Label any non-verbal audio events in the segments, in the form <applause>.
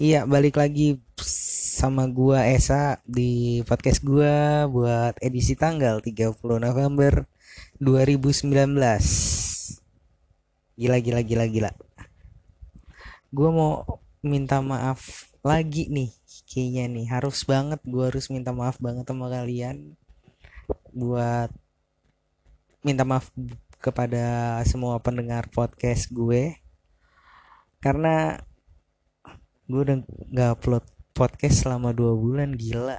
Iya, balik lagi sama gua Esa di podcast gua buat edisi tanggal 30 November 2019. Gila gila gila gila. Gua mau minta maaf lagi nih kayaknya nih harus banget gua harus minta maaf banget sama kalian buat minta maaf kepada semua pendengar podcast gue karena gue udah nggak upload podcast selama dua bulan gila.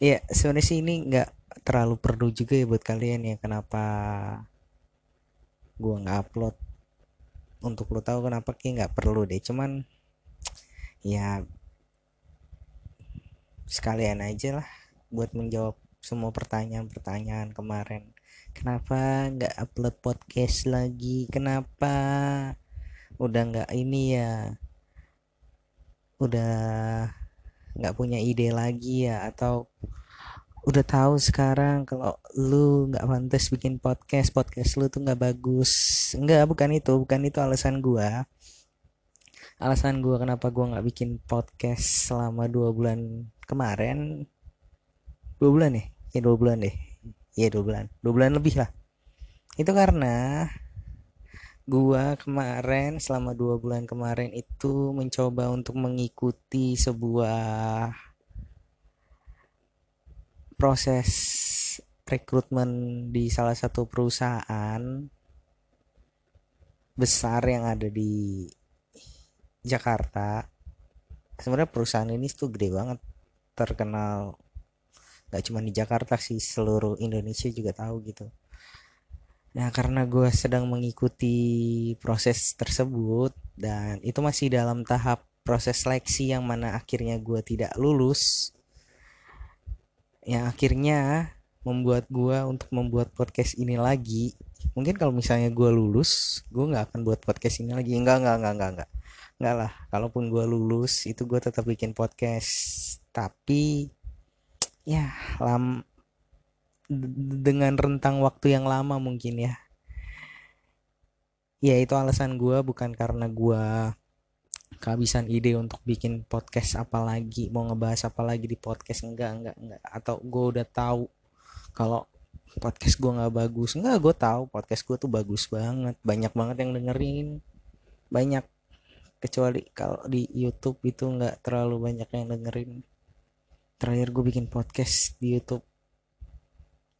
Ya sebenarnya sih ini nggak terlalu perlu juga ya buat kalian ya kenapa gue nggak upload. Untuk lo tahu kenapa kayak nggak perlu deh cuman ya sekalian aja lah buat menjawab semua pertanyaan-pertanyaan kemarin. Kenapa nggak upload podcast lagi? Kenapa? Udah nggak ini ya udah nggak punya ide lagi ya atau udah tahu sekarang kalau lu nggak pantas bikin podcast podcast lu tuh nggak bagus. Nggak bukan itu bukan itu alasan gua. Alasan gua kenapa gua nggak bikin podcast selama dua bulan kemarin. Dua bulan ya? Ya dua bulan deh. Ya dua bulan. Dua bulan lebih lah. Itu karena gua kemarin selama dua bulan kemarin itu mencoba untuk mengikuti sebuah proses rekrutmen di salah satu perusahaan besar yang ada di Jakarta. Sebenarnya perusahaan ini tuh gede banget terkenal gak cuma di Jakarta sih seluruh Indonesia juga tahu gitu nah karena gue sedang mengikuti proses tersebut dan itu masih dalam tahap proses seleksi yang mana akhirnya gue tidak lulus yang akhirnya membuat gue untuk membuat podcast ini lagi. Mungkin kalau misalnya gue lulus gue nggak akan buat podcast ini lagi. Enggak enggak enggak enggak enggak enggak lah kalaupun gue lulus itu gue tetap bikin podcast. Tapi ya lam dengan rentang waktu yang lama mungkin ya. Ya itu alasan gue bukan karena gue kehabisan ide untuk bikin podcast apa lagi mau ngebahas apa lagi di podcast. Enggak enggak enggak. Atau gue udah tahu kalau podcast gue nggak bagus. Enggak gue tahu podcast gue tuh bagus banget. Banyak banget yang dengerin. Banyak. Kecuali kalau di YouTube itu nggak terlalu banyak yang dengerin. Terakhir gue bikin podcast di YouTube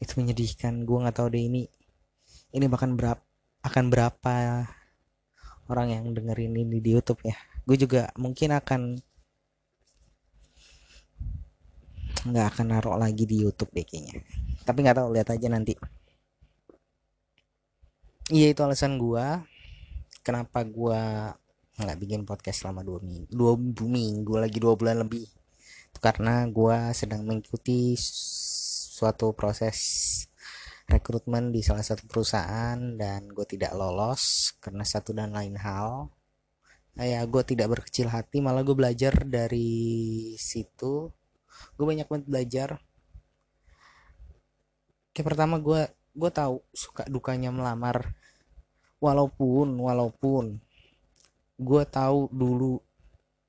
itu menyedihkan. Gue nggak tahu deh ini ini bahkan berapa akan berapa orang yang dengerin ini di YouTube ya. Gue juga mungkin akan nggak akan naruh lagi di YouTube deh kayaknya. Tapi nggak tahu lihat aja nanti. Iya itu alasan gue kenapa gue nggak bikin podcast selama dua minggu dua minggu lagi dua bulan lebih. Karena gue sedang mengikuti suatu proses rekrutmen di salah satu perusahaan dan gue tidak lolos karena satu dan lain hal. Ya gue tidak berkecil hati malah gue belajar dari situ. Gue banyak banget belajar. Kayak pertama gue gue tahu suka dukanya melamar. Walaupun walaupun gue tahu dulu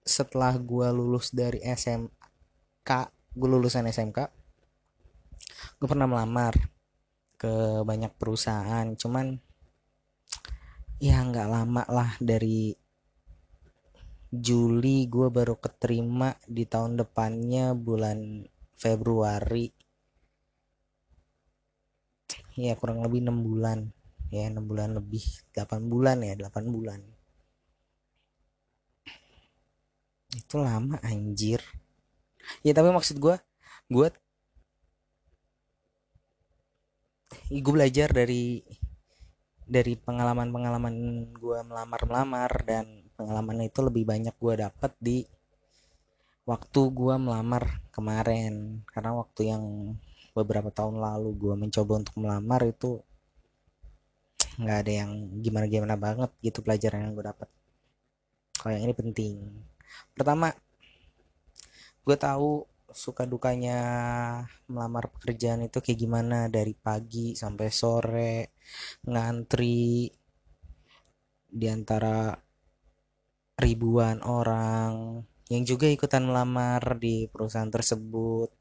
setelah gue lulus dari SMK gue lulusan SMK gue pernah melamar ke banyak perusahaan cuman ya nggak lama lah dari Juli gue baru keterima di tahun depannya bulan Februari. Ya kurang lebih enam bulan. Ya enam bulan lebih. 8 bulan ya 8 bulan. Itu lama anjir. Ya tapi maksud gue gue gue belajar dari dari pengalaman-pengalaman gue melamar-melamar dan pengalaman itu lebih banyak gue dapat di waktu gue melamar kemarin. Karena waktu yang beberapa tahun lalu gue mencoba untuk melamar itu nggak ada yang gimana-gimana banget gitu pelajaran yang gue dapat kalau yang ini penting. Pertama gue tahu suka dukanya melamar pekerjaan itu kayak gimana? Dari pagi sampai sore ngantri di antara ribuan orang. Yang juga ikutan melamar di perusahaan tersebut.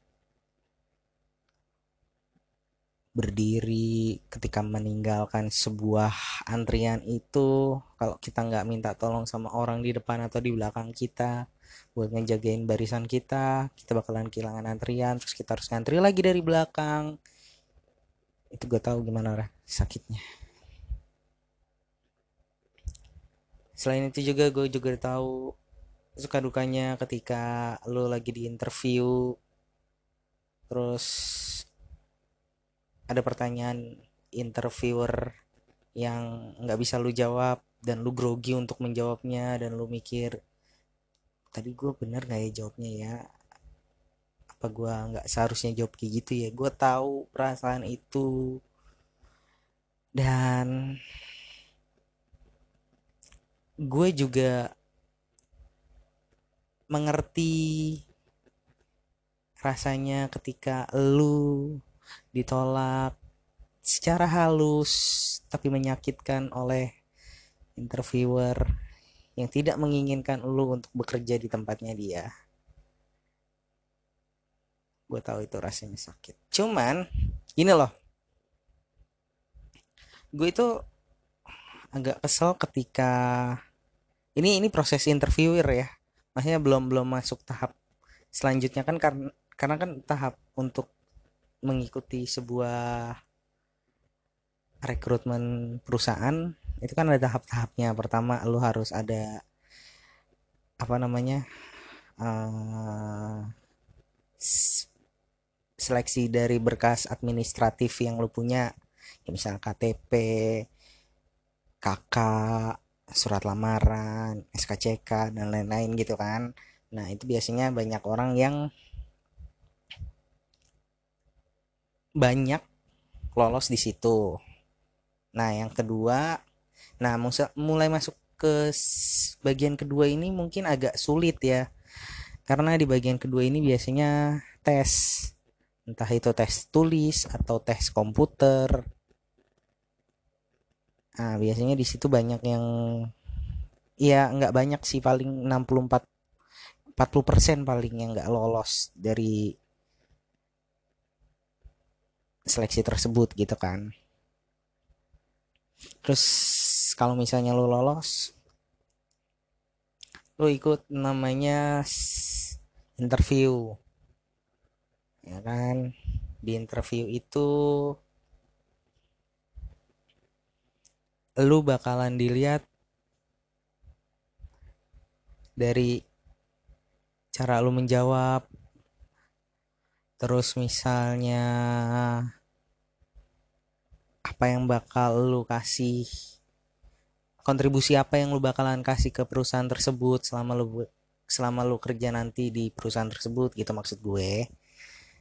Berdiri ketika meninggalkan sebuah antrian itu. Kalau kita nggak minta tolong sama orang di depan atau di belakang kita buat ngejagain barisan kita. Kita bakalan kehilangan antrian terus kita harus ngantri lagi dari belakang. Itu gue tahu gimana lah sakitnya. Selain itu juga gue juga tahu suka dukanya ketika lo lagi di interview. Terus ada pertanyaan interviewer yang nggak bisa lu jawab dan lu grogi untuk menjawabnya dan lu mikir tadi gue bener nggak ya jawabnya ya? Apa gue nggak seharusnya jawab kayak gitu ya? Gue tahu perasaan itu. Dan gue juga mengerti rasanya ketika lu ditolak secara halus tapi menyakitkan oleh interviewer yang tidak menginginkan lu untuk bekerja di tempatnya dia. Gue tahu itu rasanya sakit. Cuman ini loh. Gue itu agak kesel ketika ini ini proses interviewer ya. Maksudnya belum belum masuk tahap selanjutnya. Kan karena karena kan tahap untuk mengikuti sebuah rekrutmen perusahaan itu kan ada tahap-tahapnya. Pertama lu harus ada apa namanya uh, seleksi dari berkas administratif yang lu punya. Ya misal KTP KK surat lamaran SKCK dan lain-lain gitu kan. Nah itu biasanya banyak orang yang banyak lolos di situ. Nah, yang kedua, nah mulai masuk ke bagian kedua ini mungkin agak sulit ya. Karena di bagian kedua ini biasanya tes entah itu tes tulis atau tes komputer. Nah, biasanya di situ banyak yang ya nggak banyak sih paling 64 40% paling yang nggak lolos dari seleksi tersebut gitu kan terus kalau misalnya lu lolos lu ikut namanya interview. Ya kan? Di interview itu lu bakalan dilihat dari cara lu menjawab. Terus misalnya apa yang bakal lu kasih kontribusi apa yang lu bakalan kasih ke perusahaan tersebut selama lu selama lu kerja nanti di perusahaan tersebut gitu maksud gue.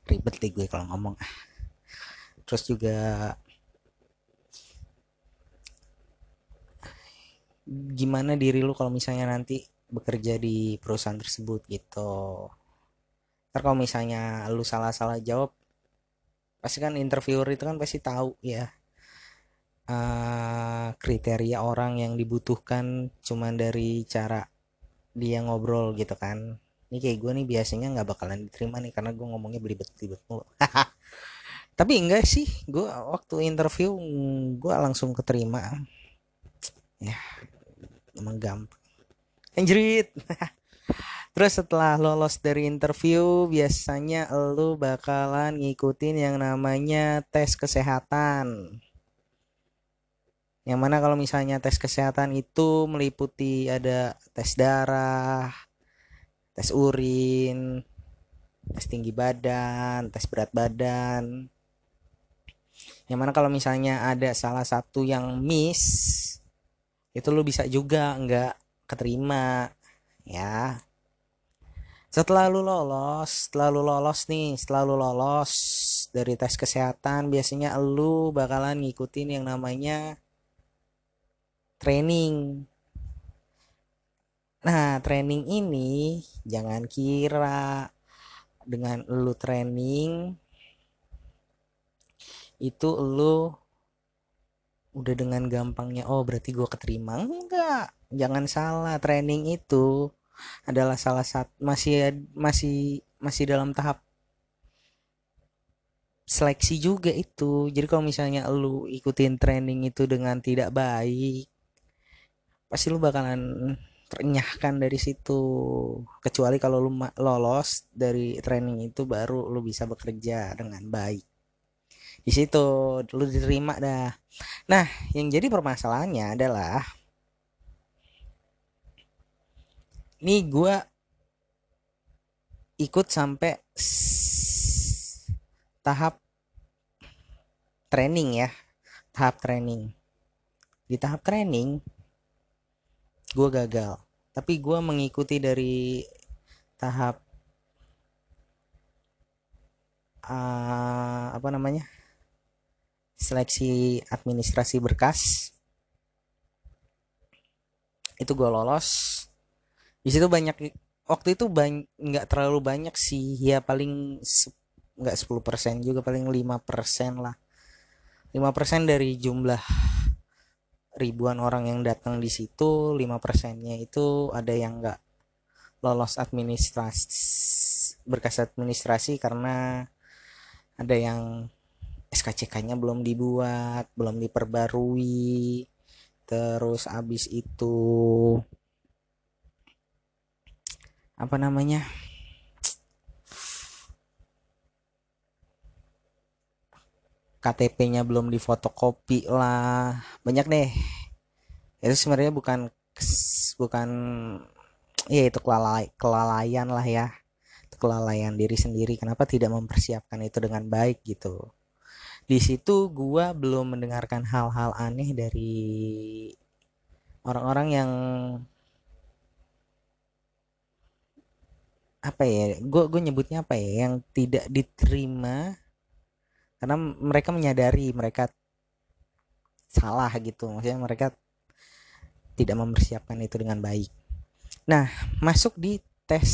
Ribet deh gue kalau ngomong. Terus juga gimana diri lu kalau misalnya nanti bekerja di perusahaan tersebut gitu? Ntar kalau misalnya lu salah-salah jawab pasti kan interviewer itu kan pasti tahu ya uh, kriteria orang yang dibutuhkan cuman dari cara dia ngobrol gitu kan. Ini kayak gue nih biasanya nggak bakalan diterima nih karena gue ngomongnya belibet-belibet mulu. <laughs> Tapi enggak sih gue waktu interview gue langsung keterima. Ya emang gampang. Anjrit. <laughs> Terus setelah lolos dari interview biasanya lu bakalan ngikutin yang namanya tes kesehatan yang mana kalau misalnya tes kesehatan itu meliputi ada tes darah, tes urin, tes tinggi badan, tes berat badan. Yang mana kalau misalnya ada salah satu yang miss, itu lu bisa juga nggak keterima, ya. Setelah lu lolos, setelah lu lolos nih, setelah lu lolos dari tes kesehatan, biasanya lu bakalan ngikutin yang namanya training. Nah, training ini jangan kira dengan lu training itu lu udah dengan gampangnya oh berarti gue keterima enggak jangan salah training itu adalah salah satu masih masih masih dalam tahap seleksi juga itu jadi kalau misalnya lu ikutin training itu dengan tidak baik pasti lu bakalan terenyahkan dari situ? Kecuali kalau lu lolos dari training itu baru lu bisa bekerja dengan baik. Di situ lu diterima dah. Nah yang jadi permasalahannya adalah ini gue ikut sampai tahap training ya tahap training. Di tahap training gue gagal. Tapi gue mengikuti dari tahap uh, apa namanya seleksi administrasi berkas. Itu gue lolos. Di situ banyak waktu itu nggak terlalu banyak sih. Ya paling nggak 10% juga paling 5% lah. 5% dari jumlah ribuan orang yang datang di situ 5 persennya itu ada yang nggak lolos administrasi berkas administrasi karena ada yang SKCK-nya belum dibuat, belum diperbarui. Terus abis itu apa namanya? KTP-nya belum difotokopi lah. Banyak deh. Itu sebenarnya bukan bukan ya itu kelalai, kelalaian lah ya. kelalaian diri sendiri. Kenapa tidak mempersiapkan itu dengan baik gitu di situ gua belum mendengarkan hal-hal aneh dari orang-orang yang apa ya gue gue nyebutnya apa ya yang tidak diterima karena mereka menyadari mereka salah gitu. Maksudnya mereka tidak mempersiapkan itu dengan baik. Nah masuk di tes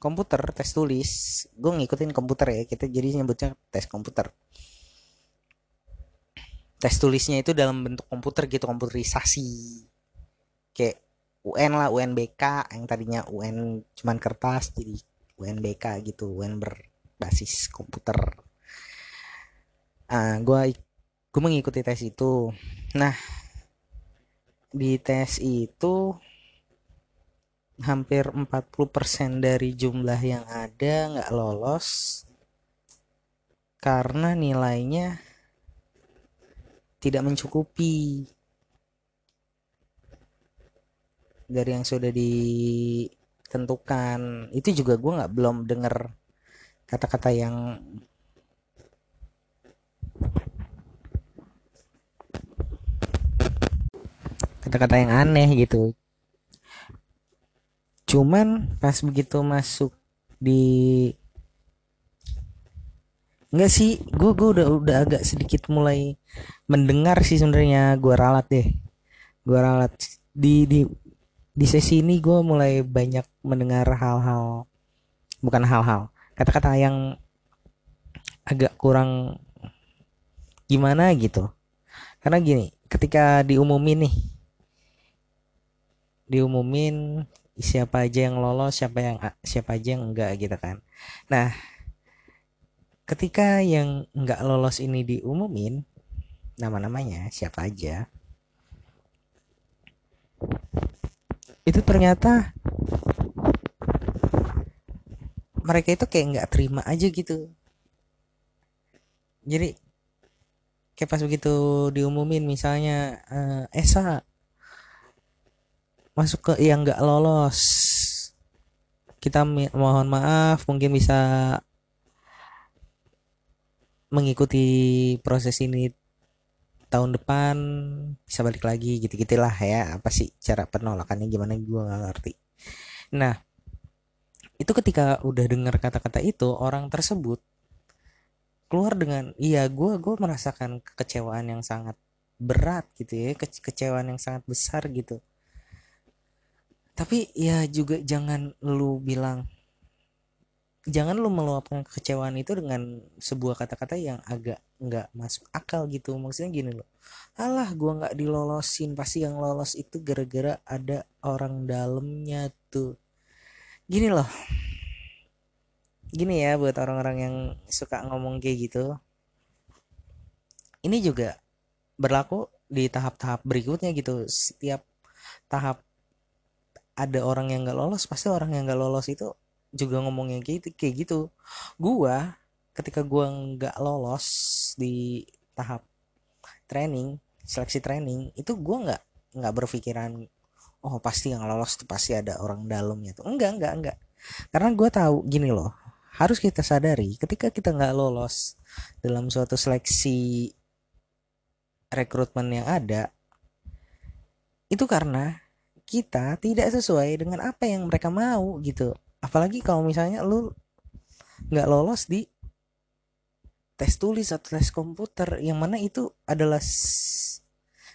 komputer tes tulis. Gue ngikutin komputer ya kita jadi nyebutnya tes komputer. Tes tulisnya itu dalam bentuk komputer gitu komputerisasi. Kayak UN lah UNBK yang tadinya UN cuman kertas jadi UNBK gitu UN berbasis komputer. Ah gue gue mengikuti tes itu. Nah di tes itu hampir 40% dari jumlah yang ada nggak lolos karena nilainya tidak mencukupi. Dari yang sudah ditentukan. Itu juga gue nggak belum dengar kata-kata yang kata-kata yang aneh gitu cuman pas begitu masuk di Enggak sih, gue gue udah udah agak sedikit mulai mendengar sih sebenarnya gue ralat deh. Gue ralat di di di sesi ini gue mulai banyak mendengar hal-hal bukan hal-hal kata-kata yang agak kurang gimana gitu. Karena gini, ketika diumumin nih diumumin siapa aja yang lolos siapa yang siapa aja yang enggak gitu kan nah ketika yang enggak lolos ini diumumin nama-namanya siapa aja itu ternyata mereka itu kayak nggak terima aja gitu. Jadi kayak pas begitu diumumin misalnya uh, Esa masuk ke yang nggak lolos. Kita mohon maaf mungkin bisa mengikuti proses ini tahun depan bisa balik lagi gitu gitulah ya. Apa sih cara penolakannya? Gimana? Gue nggak ngerti. Nah itu ketika udah dengar kata-kata itu orang tersebut keluar dengan iya gue gue merasakan kekecewaan yang sangat berat gitu ya Ke kecewaan yang sangat besar gitu. Tapi ya juga jangan lu bilang jangan lu meluapkan kekecewaan itu dengan sebuah kata-kata yang agak nggak masuk akal gitu. Maksudnya gini loh alah gua nggak dilolosin. Pasti yang lolos itu gara-gara ada orang dalamnya tuh gini loh. Gini ya buat orang-orang yang suka ngomong kayak gitu. Ini juga berlaku di tahap-tahap berikutnya gitu. Setiap tahap ada orang yang nggak lolos pasti orang yang nggak lolos itu juga ngomongnya kayak gitu kayak gitu. Gua ketika gua nggak lolos di tahap training seleksi training itu gua nggak nggak berpikiran oh pasti yang lolos tuh pasti ada orang dalamnya tuh. Enggak enggak enggak. Karena gue tahu gini loh harus kita sadari ketika kita nggak lolos dalam suatu seleksi rekrutmen yang ada itu karena kita tidak sesuai dengan apa yang mereka mau gitu. Apalagi kalau misalnya lu nggak lolos di tes tulis atau tes komputer yang mana itu adalah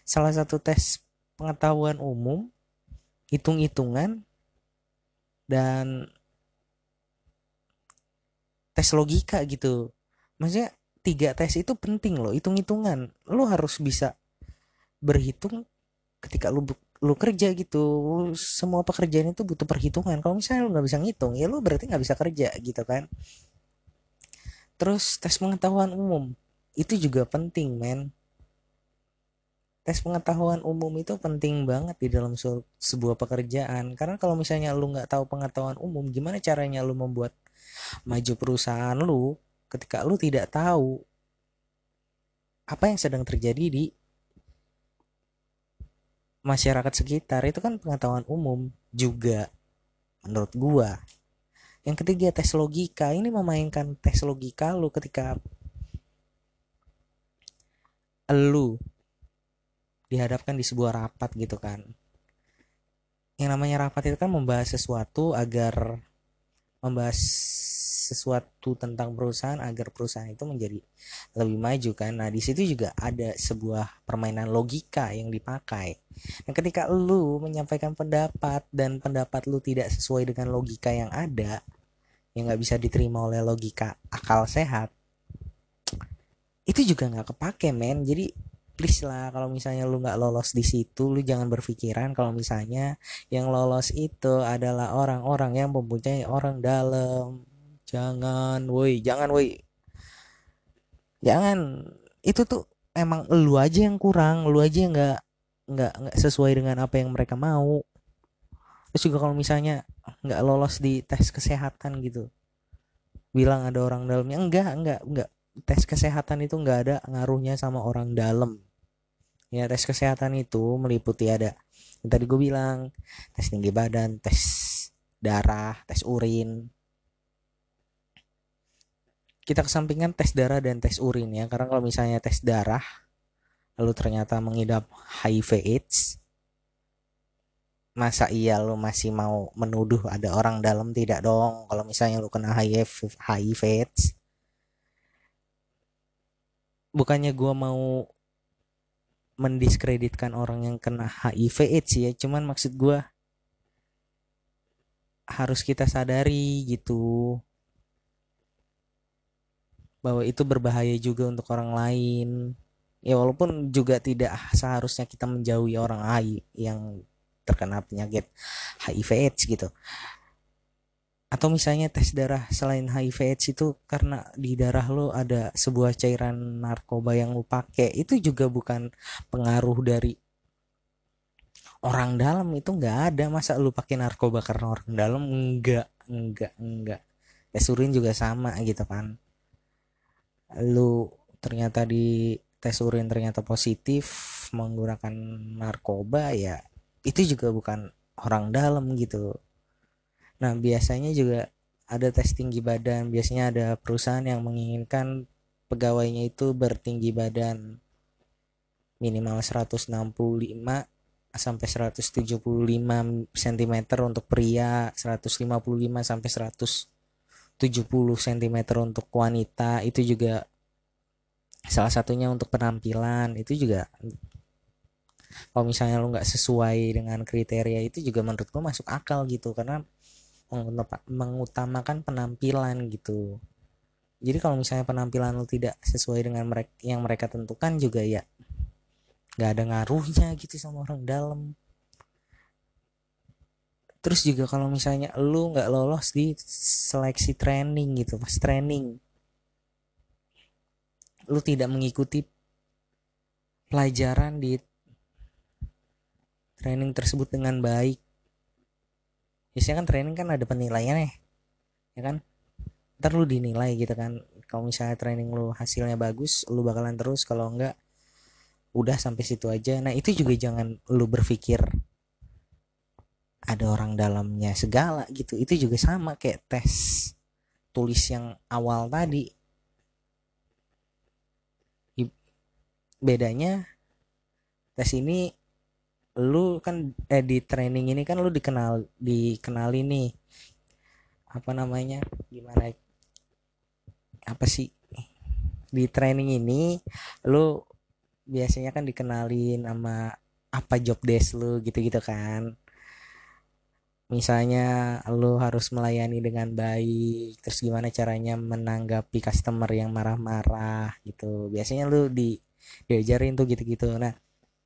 salah satu tes pengetahuan umum hitung-hitungan dan tes logika gitu. Maksudnya tiga tes itu penting loh hitung-hitungan. Lo harus bisa berhitung ketika lu lu kerja gitu. Semua pekerjaan itu butuh perhitungan. Kalau misalnya lu nggak bisa ngitung ya lu berarti nggak bisa kerja gitu kan. Terus tes pengetahuan umum itu juga penting men tes pengetahuan umum itu penting banget di dalam sebuah pekerjaan. Karena kalau misalnya lu nggak tahu pengetahuan umum gimana caranya lu membuat maju perusahaan lu ketika lu tidak tahu apa yang sedang terjadi di masyarakat sekitar? Itu kan pengetahuan umum juga menurut gua. Yang ketiga tes logika. Ini memainkan tes logika lu ketika lu dihadapkan di sebuah rapat gitu kan. Yang namanya rapat itu kan membahas sesuatu agar membahas sesuatu tentang perusahaan agar perusahaan itu menjadi lebih maju kan. Nah di situ juga ada sebuah permainan logika yang dipakai. Nah ketika lu menyampaikan pendapat dan pendapat lu tidak sesuai dengan logika yang ada yang nggak bisa diterima oleh logika akal sehat itu juga nggak kepake men. Jadi please lah kalau misalnya lu nggak lolos di situ lu jangan berpikiran kalau misalnya yang lolos itu adalah orang-orang yang mempunyai orang dalam. Jangan woi jangan woi. Jangan. Itu tuh emang lu aja yang kurang lu aja yang nggak nggak nggak sesuai dengan apa yang mereka mau. Terus juga kalau misalnya nggak lolos di tes kesehatan gitu. Bilang ada orang dalamnya enggak enggak enggak. Tes kesehatan itu nggak ada ngaruhnya sama orang dalam ya tes kesehatan itu meliputi ada yang tadi gue bilang tes tinggi badan tes darah tes urin. Kita kesampingkan tes darah dan tes urin ya karena kalau misalnya tes darah lalu ternyata mengidap HIV AIDS masa iya lu masih mau menuduh ada orang dalam? Tidak dong. Kalau misalnya lu kena HIV HIV AIDS bukannya gue mau mendiskreditkan orang yang kena HIV AIDS ya. Cuman maksud gue harus kita sadari gitu bahwa itu berbahaya juga untuk orang lain. Ya walaupun juga tidak seharusnya kita menjauhi orang lain yang terkena penyakit HIV AIDS gitu atau misalnya tes darah selain HIV AIDS itu karena di darah lo ada sebuah cairan narkoba yang lo pakai itu juga bukan pengaruh dari orang dalam itu nggak ada. Masa lu pakai narkoba karena orang dalam? Enggak enggak enggak tes urin juga sama gitu kan. Lu ternyata di tes urin ternyata positif menggunakan narkoba ya itu juga bukan orang dalam gitu nah biasanya juga ada tes tinggi badan. Biasanya ada perusahaan yang menginginkan pegawainya itu bertinggi badan. Minimal 165 sampai 175 cm untuk pria 155 sampai 100 70 cm untuk wanita. Itu juga salah satunya untuk penampilan. Itu juga kalau misalnya lo nggak sesuai dengan kriteria itu juga menurut gue masuk akal gitu. Karena mengutamakan penampilan gitu. Jadi kalau misalnya penampilan lu tidak sesuai dengan mereka yang mereka tentukan juga ya nggak ada ngaruhnya gitu sama orang dalam. Terus juga kalau misalnya lu nggak lolos di seleksi training gitu pas training lu tidak mengikuti pelajaran di training tersebut dengan baik biasanya kan training kan ada penilaiannya ya kan? Ntar lu dinilai gitu kan. Kalau misalnya training lu hasilnya bagus lu bakalan terus. Kalau enggak udah sampai situ aja. Nah itu juga jangan lu berpikir ada orang dalamnya segala gitu. Itu juga sama kayak tes tulis yang awal tadi. Bedanya tes ini lu kan eh di training ini kan lu dikenal dikenali nih. Apa namanya? Gimana? Apa sih? Di training ini lu biasanya kan dikenalin sama apa job desk lu gitu-gitu kan. Misalnya lu harus melayani dengan baik terus gimana caranya menanggapi customer yang marah-marah gitu. Biasanya lu di diajarin tuh gitu-gitu. Nah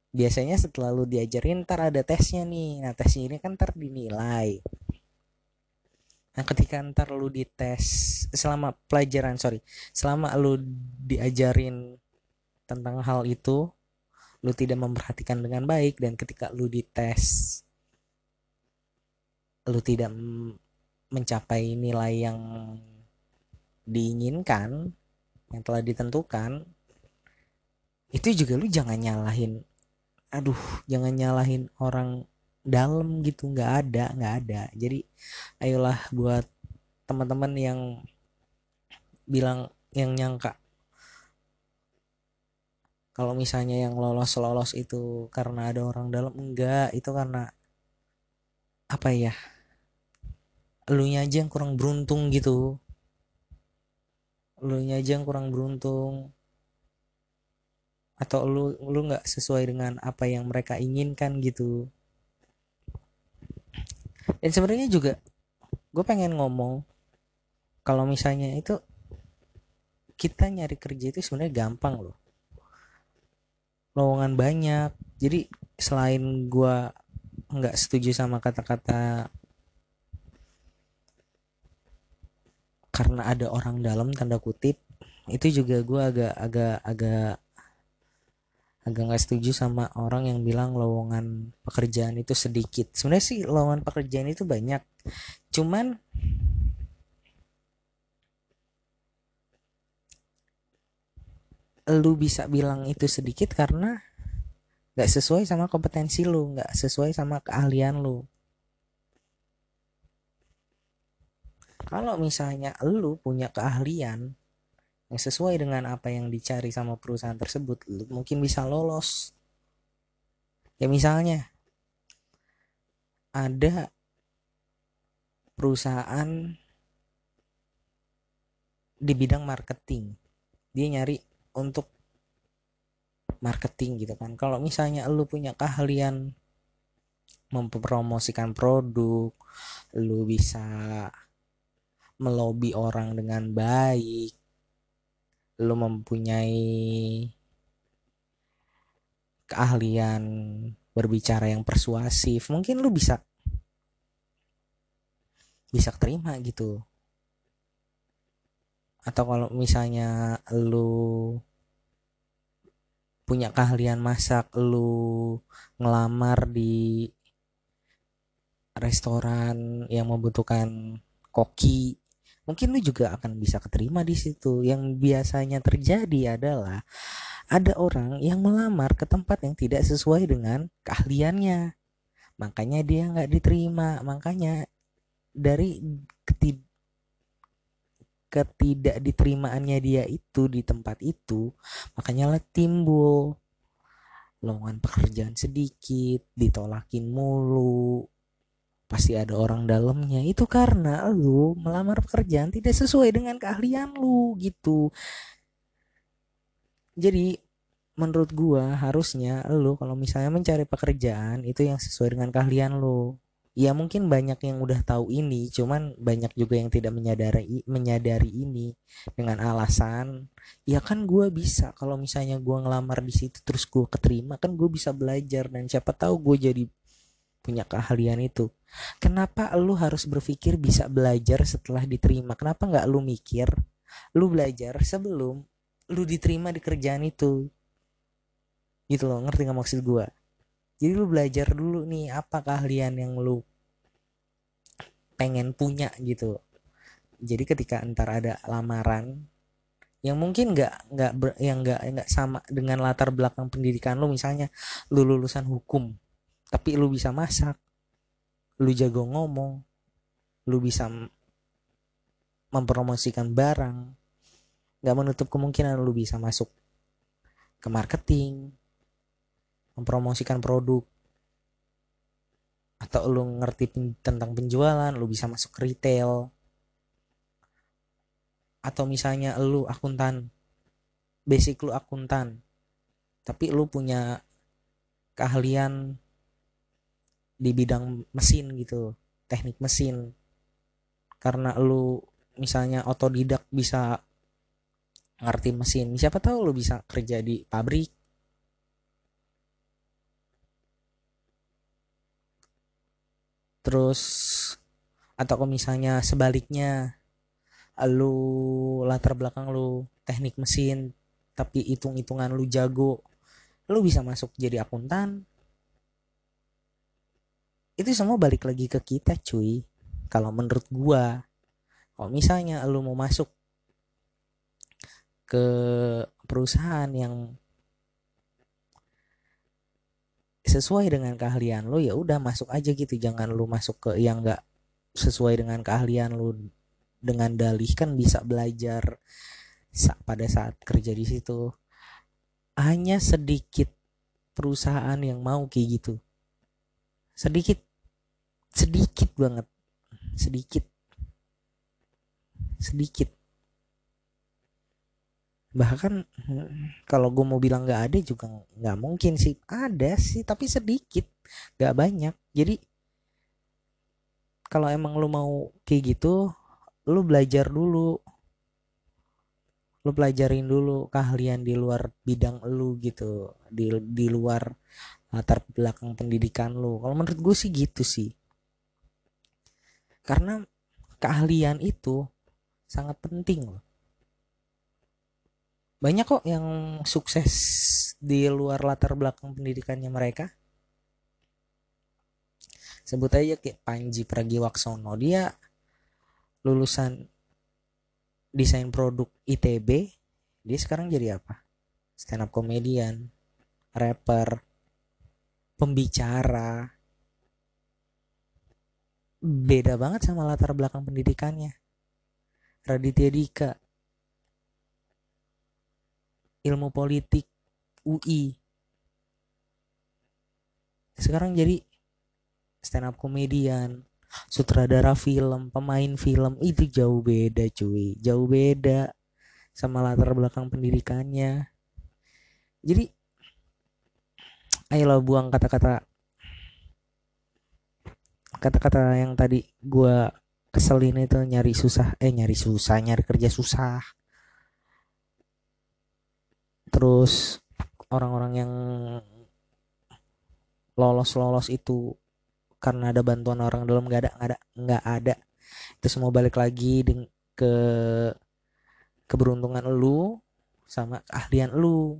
biasanya setelah lu diajarin ntar ada tesnya nih. Nah tesnya ini kan ntar dinilai. Nah ketika ntar lu dites selama pelajaran sorry selama lu diajarin tentang hal itu lu tidak memperhatikan dengan baik. Dan ketika lu dites lu tidak mencapai nilai yang diinginkan yang telah ditentukan itu juga lu jangan nyalahin aduh jangan nyalahin orang dalam gitu nggak ada nggak ada. Jadi ayolah buat teman-teman yang bilang yang nyangka. Kalau misalnya yang lolos lolos itu karena ada orang dalam enggak. Itu karena apa ya lu aja yang kurang beruntung gitu. Lu aja yang kurang beruntung atau lu lu nggak sesuai dengan apa yang mereka inginkan gitu? Dan sebenarnya juga gue pengen ngomong kalau misalnya itu kita nyari kerja itu sebenarnya gampang loh. Lowongan banyak. Jadi selain gue nggak setuju sama kata-kata karena ada orang dalam tanda kutip itu juga gue agak agak agak agak nggak setuju sama orang yang bilang lowongan pekerjaan itu sedikit. Sebenarnya sih lowongan pekerjaan itu banyak. Cuman lu bisa bilang itu sedikit karena nggak sesuai sama kompetensi lu nggak sesuai sama keahlian lu. Kalau misalnya lu punya keahlian yang sesuai dengan apa yang dicari sama perusahaan tersebut lu mungkin bisa lolos. Ya misalnya ada perusahaan di bidang marketing. Dia nyari untuk marketing gitu kan. Kalau misalnya lu punya keahlian mempromosikan produk lu bisa melobi orang dengan baik lu mempunyai keahlian berbicara yang persuasif mungkin lu bisa bisa terima gitu. Atau kalau misalnya lu punya keahlian masak lu ngelamar di restoran yang membutuhkan koki mungkin lu juga akan bisa keterima di situ. Yang biasanya terjadi adalah ada orang yang melamar ke tempat yang tidak sesuai dengan keahliannya. Makanya dia nggak diterima. Makanya dari ketid diterimaannya dia itu di tempat itu makanya lah timbul. Lowongan pekerjaan sedikit ditolakin mulu pasti ada orang dalamnya. Itu karena lu melamar pekerjaan tidak sesuai dengan keahlian lu gitu. Jadi menurut gua harusnya lu kalau misalnya mencari pekerjaan itu yang sesuai dengan keahlian lu. Ya mungkin banyak yang udah tahu ini cuman banyak juga yang tidak menyadari menyadari ini dengan alasan ya kan gue bisa. Kalau misalnya gue ngelamar di situ terus gue keterima kan gue bisa belajar dan siapa tahu gue jadi punya keahlian itu. Kenapa lu harus berpikir bisa belajar setelah diterima? Kenapa nggak lu mikir? Lu belajar sebelum lu diterima di kerjaan itu. Gitu loh ngerti nggak maksud gue jadi lu belajar dulu nih apa keahlian yang lu pengen punya gitu. Jadi ketika entar ada lamaran yang mungkin nggak nggak yang nggak nggak sama dengan latar belakang pendidikan lu misalnya lu lulusan hukum tapi lu bisa masak. Lu jago ngomong. Lu bisa mempromosikan barang. Nggak menutup kemungkinan lu bisa masuk ke marketing mempromosikan produk. Atau lu ngerti tentang penjualan lu bisa masuk retail. Atau misalnya lu akuntan basic lu akuntan. Tapi lu punya keahlian di bidang mesin gitu teknik mesin. Karena lu misalnya otodidak bisa ngerti mesin siapa tahu lu bisa kerja di pabrik. Terus atau kalau misalnya sebaliknya lu latar belakang lu teknik mesin tapi hitung-hitungan lu jago lu bisa masuk jadi akuntan itu semua balik lagi ke kita cuy. Kalau menurut gua kalau misalnya lu mau masuk ke perusahaan yang sesuai dengan keahlian lo ya udah masuk aja gitu. Jangan lu masuk ke yang enggak sesuai dengan keahlian lu. Dengan dalih kan bisa belajar pada saat kerja di situ. Hanya sedikit perusahaan yang mau kayak gitu. Sedikit sedikit banget. Sedikit. Sedikit. Bahkan kalau gue mau bilang nggak ada juga nggak mungkin sih. Ada sih tapi sedikit. Nggak banyak. Jadi kalau emang lu mau kayak gitu lu belajar dulu. Lu pelajarin dulu keahlian di luar bidang lu gitu. Di di luar latar belakang pendidikan lu. Kalau menurut gue sih gitu sih karena keahlian itu sangat penting loh. Banyak kok yang sukses di luar latar belakang pendidikannya mereka. Sebut aja kayak Panji Pragiwaksono. Dia lulusan desain produk ITB dia sekarang jadi apa? Stand up comedian rapper pembicara beda banget sama latar belakang pendidikannya. Raditya Dika. Ilmu politik UI sekarang jadi stand up komedian sutradara film pemain film. Itu jauh beda cuy. Jauh beda sama latar belakang pendidikannya. Jadi ayolah buang kata-kata kata-kata yang tadi gue keselin itu nyari susah eh nyari susah nyari kerja susah. Terus orang-orang yang lolos-lolos itu karena ada bantuan orang dalam nggak ada nggak ada nggak ada. Itu semua balik lagi ke keberuntungan lu sama keahlian lu.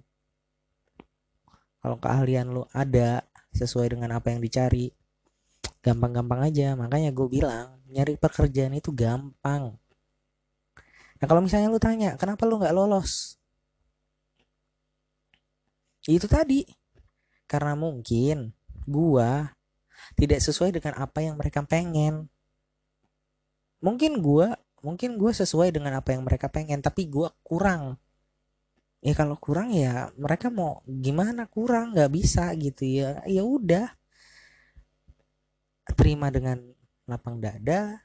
Kalau keahlian lu ada sesuai dengan apa yang dicari gampang-gampang aja. Makanya gue bilang nyari pekerjaan itu gampang. Nah kalau misalnya lu tanya kenapa lu nggak lolos? Itu tadi. Karena mungkin gua tidak sesuai dengan apa yang mereka pengen. Mungkin gua mungkin gua sesuai dengan apa yang mereka pengen tapi gua kurang. Ya kalau kurang ya mereka mau gimana kurang nggak bisa gitu ya. Ya udah terima dengan lapang dada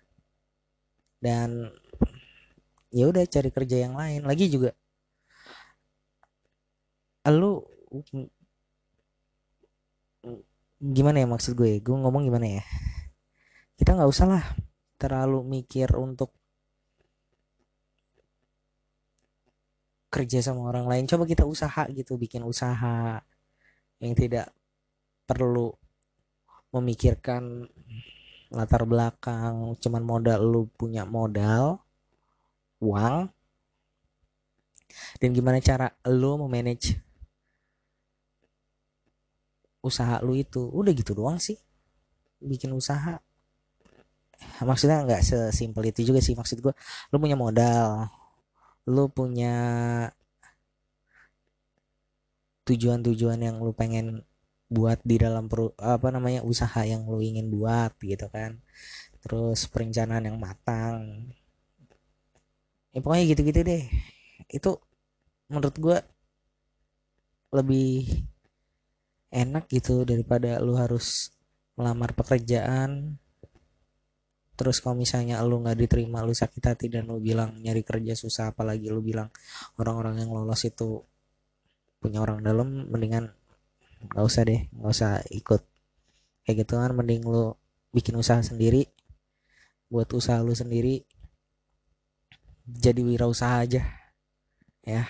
dan ya udah cari kerja yang lain. Lagi juga lu gimana ya maksud gue? Gue ngomong gimana ya? Kita nggak usah lah terlalu mikir untuk kerja sama orang lain. Coba kita usaha gitu bikin usaha yang tidak perlu memikirkan latar belakang cuman modal lu punya modal uang dan gimana cara lu memanage usaha lu itu. Udah gitu doang sih bikin usaha. Maksudnya nggak sesimpel itu juga sih maksud gue lu punya modal lu punya tujuan-tujuan yang lu pengen buat di dalam peru, apa namanya usaha yang lu ingin buat gitu kan. Terus perencanaan yang matang. Ya pokoknya gitu-gitu deh. Itu menurut gue lebih enak gitu daripada lu harus melamar pekerjaan. Terus kalau misalnya lu nggak diterima lu sakit hati dan lu bilang nyari kerja susah apalagi lu bilang orang-orang yang lolos itu punya orang dalam mendingan nggak usah deh nggak usah ikut. Kayak gitu kan mending lu bikin usaha sendiri. Buat usaha lu sendiri. Jadi wirausaha aja. Ya.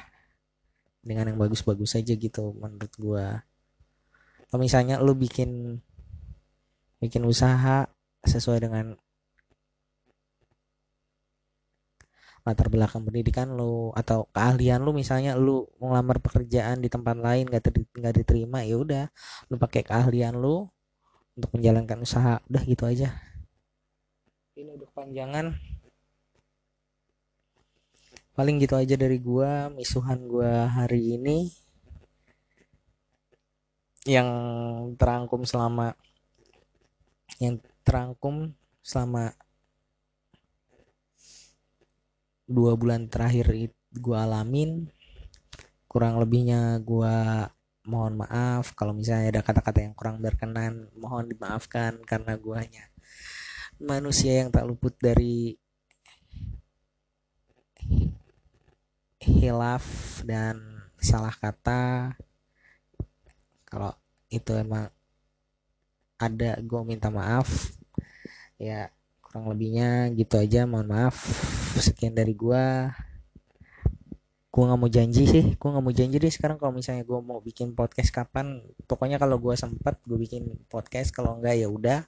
Dengan yang bagus-bagus aja gitu menurut gua. Kalau misalnya lu bikin bikin usaha sesuai dengan latar belakang pendidikan lu atau keahlian lu misalnya lu ngelamar pekerjaan di tempat lain gak, nggak diterima ya udah lu pakai keahlian lu untuk menjalankan usaha udah gitu aja. Ini udah panjangan paling gitu aja dari gua misuhan gua hari ini. Yang terangkum selama yang terangkum selama dua bulan terakhir gue alamin kurang lebihnya gue mohon maaf. Kalau misalnya ada kata-kata yang kurang berkenan mohon dimaafkan karena gue hanya manusia yang tak luput dari hilaf dan salah kata. Kalau itu emang ada gue minta maaf. Ya kurang lebihnya gitu aja mohon maaf sekian dari gua. Gua nggak mau janji sih gua nggak mau janji deh sekarang kalau misalnya gua mau bikin podcast kapan. Pokoknya kalau gua sempat gua bikin podcast. Kalau enggak ya udah.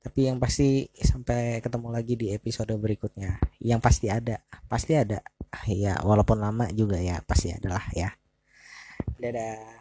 Tapi yang pasti sampai ketemu lagi di episode berikutnya. Yang pasti ada pasti ada. Ya walaupun lama juga ya pasti adalah ya. Dadah